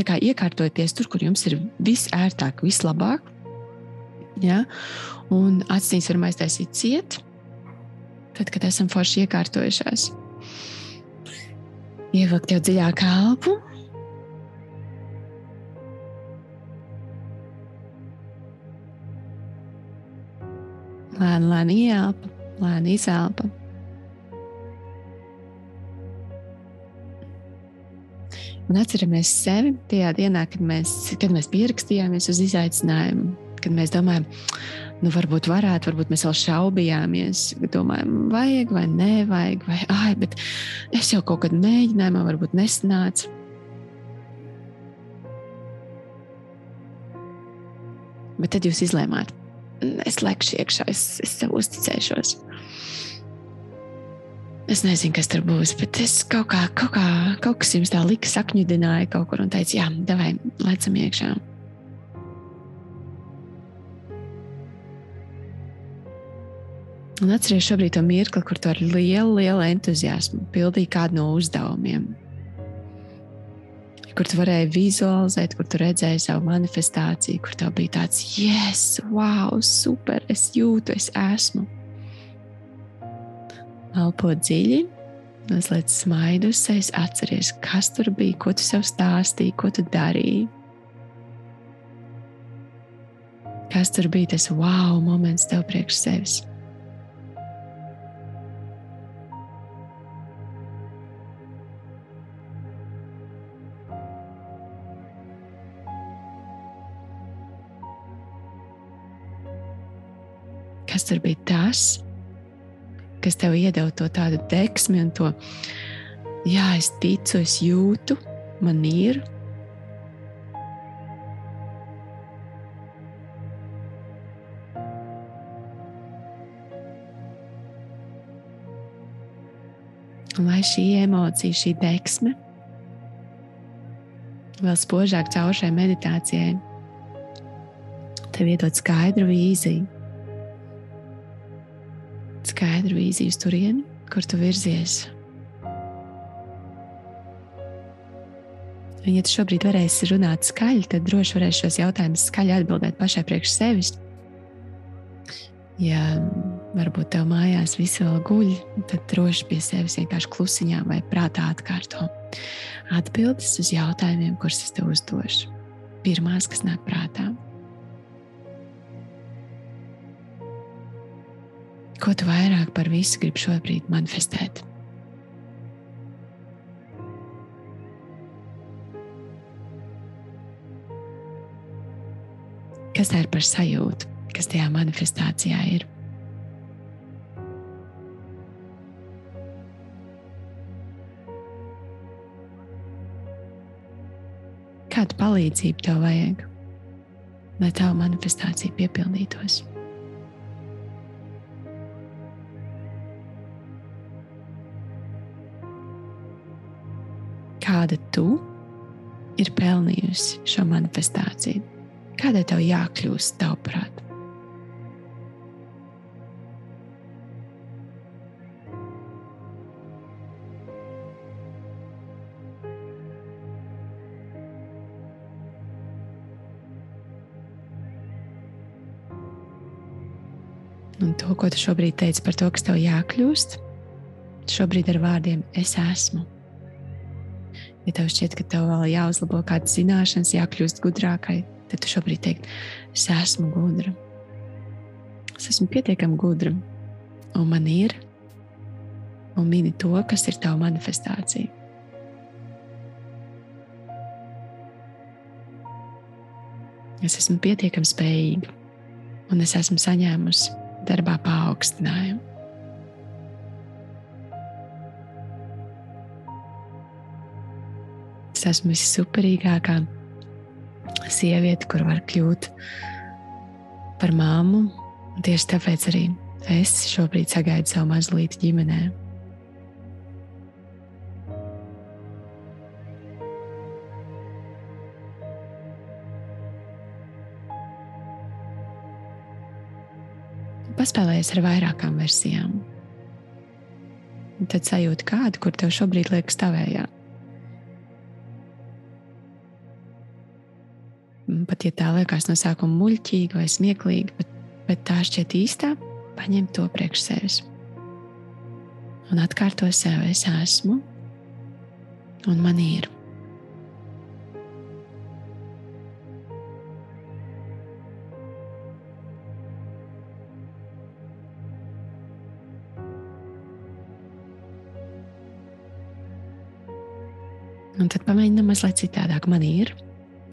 tā kā iekārtojaties tur, kur jums ir visērtāk, vislabāk. Ja? Un acīs varam aiztaisīt ciet, tad, kad esam forši iekārtojušās. Ievilkt jau dziļāk elpu. Lēni, lēni ieelpa, lēni izelpa. Un atceramies sevi tajā dienā, kad mēs, kad mēs pierakstījāmies uz izaicinājumu, kad mēs domājam, nu, varbūt varētu, varbūt mēs vēl šaubījāmies. Domājam, vajag vai nevajag, vai ai, bet es jau kaut kad mēģināju, man varbūt nesanāca. Bet tad jūs izlēmāt, es lekšu iekšā, es, es sev uzticēšos. Es nezinu, kas tur būs, bet es kaut kā, kaut kā kaut kas jums tā lika, sakņudināja kaut kur un teica, jā, devai, lecam iekšā. Un atcerieties šobrīd to mirkli, kur tu ar lielu, lielu entuziasmu pildīji kādu no uzdevumiem. Kur tu varēji vizualizēt, kur tu redzēji savu manifestāciju, kur tev bija tāds, yes, wow, super, es jūtu, es esmu. Elpo dziļi, mazliet smaidu uz sevis, atceries, kas tur bija, ko tu sev stāstīji, ko tu darīji. Kas tur bija tas wow moments tev priekš sevis? Kas tur bija tas, kas tev iedeva to tādu deksmi un to, jā, es ticu, es jūtu, man ir. Un lai šī emocija, šī deksme vēl spožāk caur šai meditācijai, tev iedod skaidru vīziju skaidru vīziju turieni, kur tu virzies. Un, ja tu šobrīd varēsi runāt skaļi, tad droši varēsi šos jautājumus skaļi atbildēt pašai priekš sevis. Ja varbūt tev mājās viss vēl guļ, tad droši pie sevis vienkārši klusiņā vai prātā atkārto atbildes uz jautājumiem, kurus es tev uzdošu. Pirmās, kas nāk prātā. Ko tu vairāk par visu gribi šobrīd manifestēt? Kas tā ir par sajūtu, kas tajā manifestācijā ir? Kādu palīdzību tev vajag, lai tava manifestācija piepildītos? Kāda tu ir pelnījusi šo manifestāciju? Kādai tev jākļūst, tavuprāt? Un to, ko tu šobrīd teici par to, kas tev jākļūst, šobrīd ar vārdiem es esmu. Ja tev šķiet, ka tev vēl jāuzlabo kādas zināšanas, jākļūst gudrākai, tad tu šobrīd teikt, es esmu gudra. Es esmu pietiekami gudra, un man ir, un mini to, kas ir tava manifestācija. Es esmu pietiekami spējīga, un es esmu saņēmusi darbā paaugstinājumu. Es esmu vissuperīgākā sieviete, kur var kļūt par māmu. Tieši tāpēc arī es šobrīd sagaidu savu mazlīti ģimenē. Paspēlējies ar vairākām versijām. Un tad sajūti kādu, kur tev šobrīd liekas tavējā. Pat ja tā liekas no sākuma muļķīga vai smieklīga, bet, bet tā šķiet īstā, paņem to priekš sevis. Un atkārto sev, es esmu, un man ir. Un tad pamēģinām mazliet citādāk. Man ir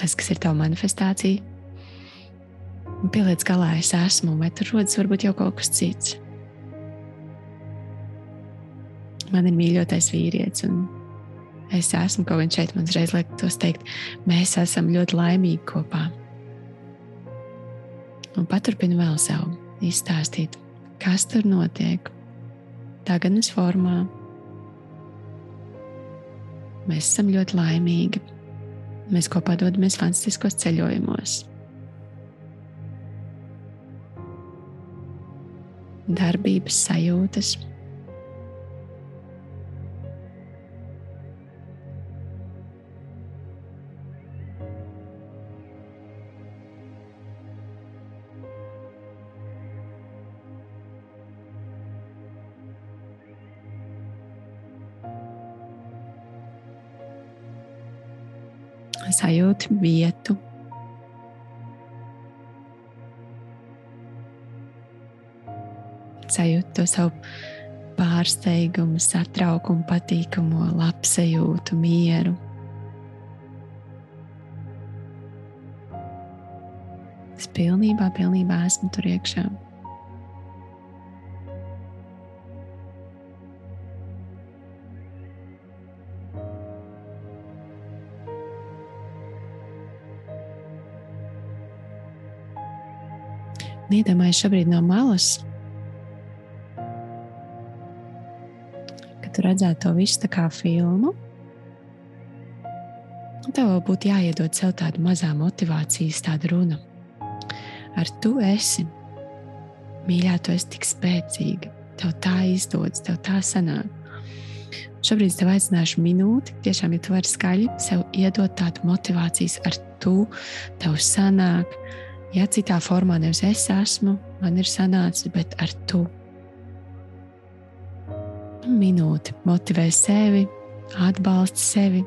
tas, kas ir tava manifestācija. Un pieliec galā, es esmu, vai tur rodas varbūt jau kaut kas cits. Man ir mīļotais vīrietis, un es esmu kaut kāds šeit. Man uzreiz liekas, teikt, mēs esam ļoti laimīgi kopā. Un paturpinu vēl sev izstāstīt, kas tur notiek. Tagadnes formā, Mēs esam ļoti laimīgi. Mēs kopā dodamies fantastiskos ceļojumos. Darbības sajūtas. Sajūti vietu. Sajūti to savu pārsteigumu, satraukumu, patīkamu, labsajūtu, mieru. Es pilnībā, pilnībā esmu tur iekšā. Iedomājieties šobrīd no malas, ka tu redzētu to visu tā kā filmu. Tev būtu jāiedod sev tāda mazā motivācijas tāda runa. Ar tu esi mīļā, tu esi tik spēcīga. Tev tā izdodas, tev tā sanāk. Šobrīd es tev aicināšu minūti, tiešām, ja tu vari skaļi sev iedot tādu motivācijas ar tu, tev sanāk, Ja citā formā nevis es esmu, man ir sanācis, bet ar tu. Minūte motivē sevi, atbalsta sevi,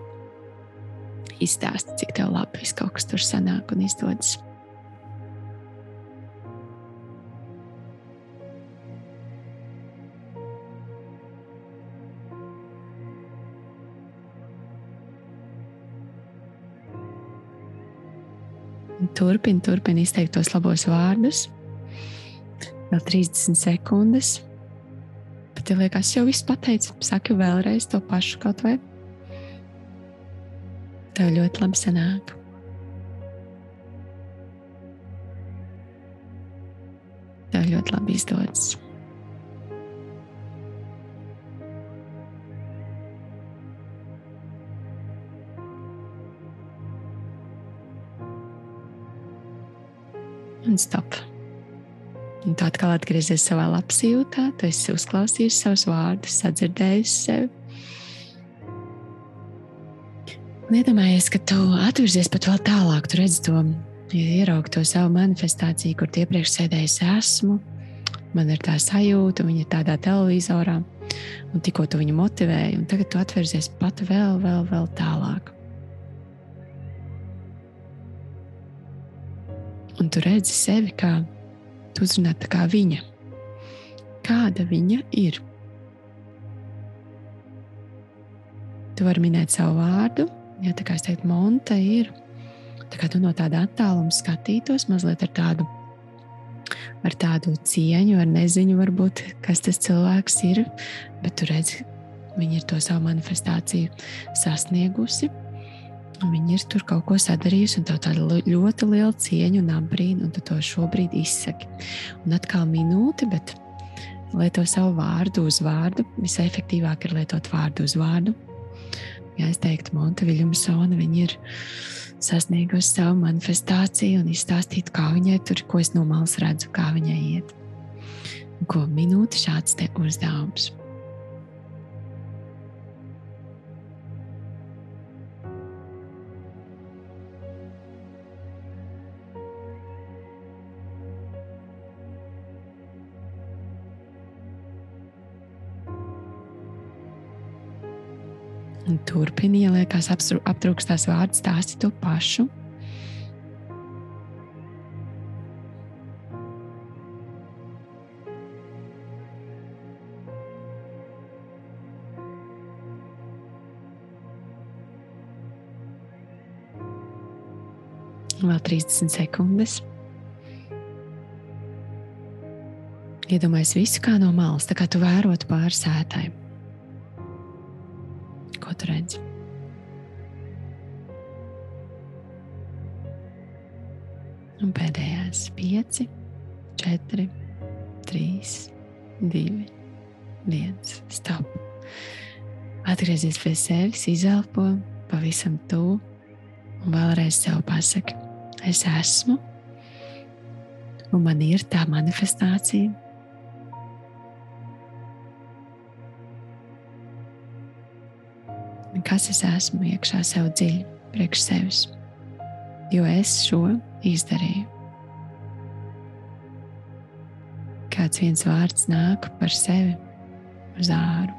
izstāsta, cik tev labi viss kaut kas tur sanāk un izdodas. Turpini, turpini izteikt tos labos vārdus. Vēl 30 sekundes. Bet, ja liekas, jau viss pateicis, saki vēlreiz to pašu kaut vai. Tev ļoti labi sanāk. Tev ļoti labi izdodas. Un stop. Un tu atkal atgriezies savā labsajūtā, tu esi uzklausījis savus vārdus, sadzirdējis sevi. Un iedomājies, ka tu atvirzies pat vēl tālāk, tu redzi to, ieraugi to savu manifestāciju, kur iepriekš sēdējis esmu. Man ir tā sajūta, viņa ir tādā televizorā, un tikko tu viņu motivēji, un tagad tu atvirzies pat vēl, vēl, vēl tālāk. Un tu redzi sevi, kā tu uzrunā tā kā viņa. Kāda viņa ir? Tu vari minēt savu vārdu, ja tā kā es teiktu, Monta ir. Tā kā tu no tāda attāluma skatītos, mazliet ar tādu, ar tādu cieņu, ar neziņu, varbūt, kas tas cilvēks ir, bet tu redzi, viņa ir to savu manifestāciju sasniegusi Viņa ir tur kaut ko sadarījusi, un tev tāda ļoti liela cieņa un apbrīna, un tu to šobrīd izsaki. Un atkal minūte, bet lieto savu vārdu uz vārdu. Visefektīvāk ir lietot vārdu uz vārdu. Ja es teiktu, Monta Viljamsona, viņa ir sasniegusi savu manifestāciju un izstāstīt, kā viņai tur, ko es no malas redzu, kā viņai iet. Un ko minūte šāds te uzdevums. Turpini, ja liekas, aptrūkstās vārds, stāsti to pašu. Vēl 30 sekundes. Iedomājies visu kā no malas, tā kā tu vērotu pāri sētai. Ko tu redzi? Un pēdējās pieci, četri, trīs, divi, viens. Stop. Atgriezies pie sevis, izelpo pavisam tuvu un vēlreiz sev pasaki, es esmu, un man ir tā manifestācija, kas es esmu iekšā sev dziļi, priekš sevis, jo es šo izdarīju. Kāds viens vārds nāk par sevi uz āru.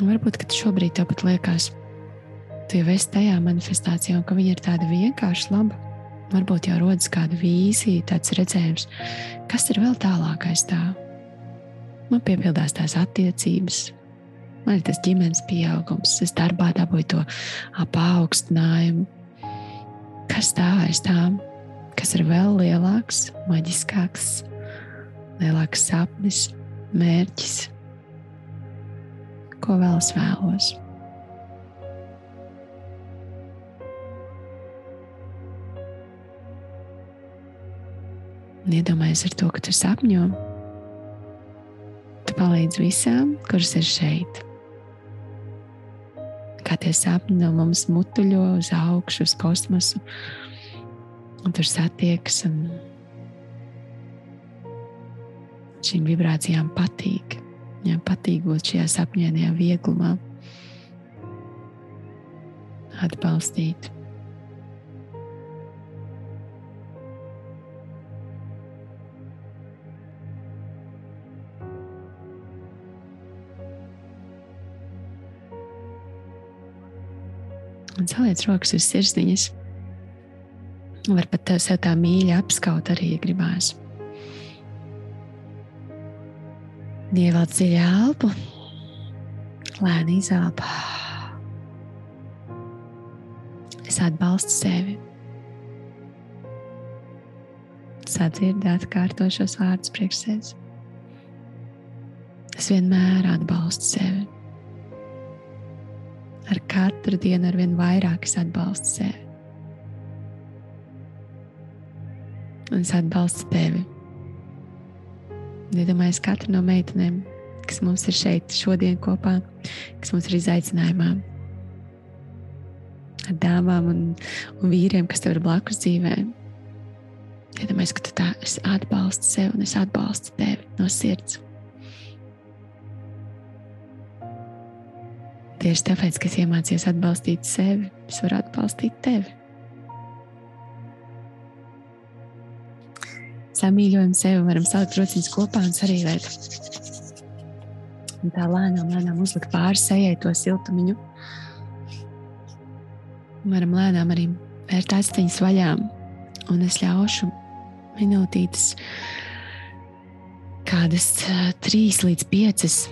Varbūt, ka šobrīd tev pat liekas, tu jau esi tajā manifestācijā, un ka viņa ir tāda vienkārši laba varbūt jau rodas kāda vīzija, tāds redzējums, kas ir vēl tālākais tā. Man piepildās tās attiecības, man ir tas ģimenes pieaugums, es darbā dabūju to paaugstinājumu. Kas tā aiz tām, kas ir vēl lielāks, maģiskāks, lielāks sapnis, mērķis, ko vēl es vēlos. Un iedomājies ar to, ka tu sapņo. Tu palīdzi visām, kuras ir šeit. Kā tie sapņi no mums mutuļo uz augšu, uz kosmosu, un tur satiekas. Un šīm vibrācijām patīk. Viņām patīk būt šajā sapņēnajā vieglumā, atbalstīt. Un saliec rokas uz sirsniņas. Var pat sev tā mīļi apskaut arī, ja gribās. Ievelc dziļu elpu, lēni izelpa. Es atbalstu sevi. Sadzirdēt, kārtošos vārdus priekš sevis. Es vienmēr atbalstu sevi katru dienu ar vien vairāk es atbalstu sevi. Un es atbalstu tevi. Iedomājieties, katra no meitenēm, kas mums ir šeit šodien kopā, kas mums ir izaicinājumā. Ar dāmām un, un vīriem, kas tev ir blakus dzīvē. Iedomājieties, ka tu tā atbalsti sevi un es atbalstu tevi no sirds. Tieši tāpēc, ka es iemācījos atbalstīt sevi, es varu atbalstīt tevi. Samīļojam sevi, varam salikt rociņus kopā un sarīvēt. Un tā lēnām, lēnām uzlikt pāri sejai to siltumiņu. Varam lēnām arī vērt aciņas vaļā, un es ļaušu minūtītes, kādas trīs līdz piecas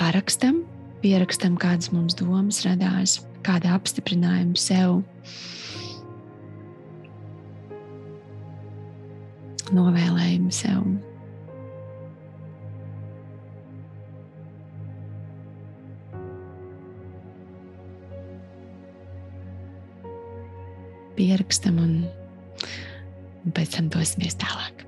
parakstam pierakstam, kādas mums domas radās, kāda apstiprinājuma sev. Novēlējumu sev. Pierakstam un, un pēc tam dosimies tālāk.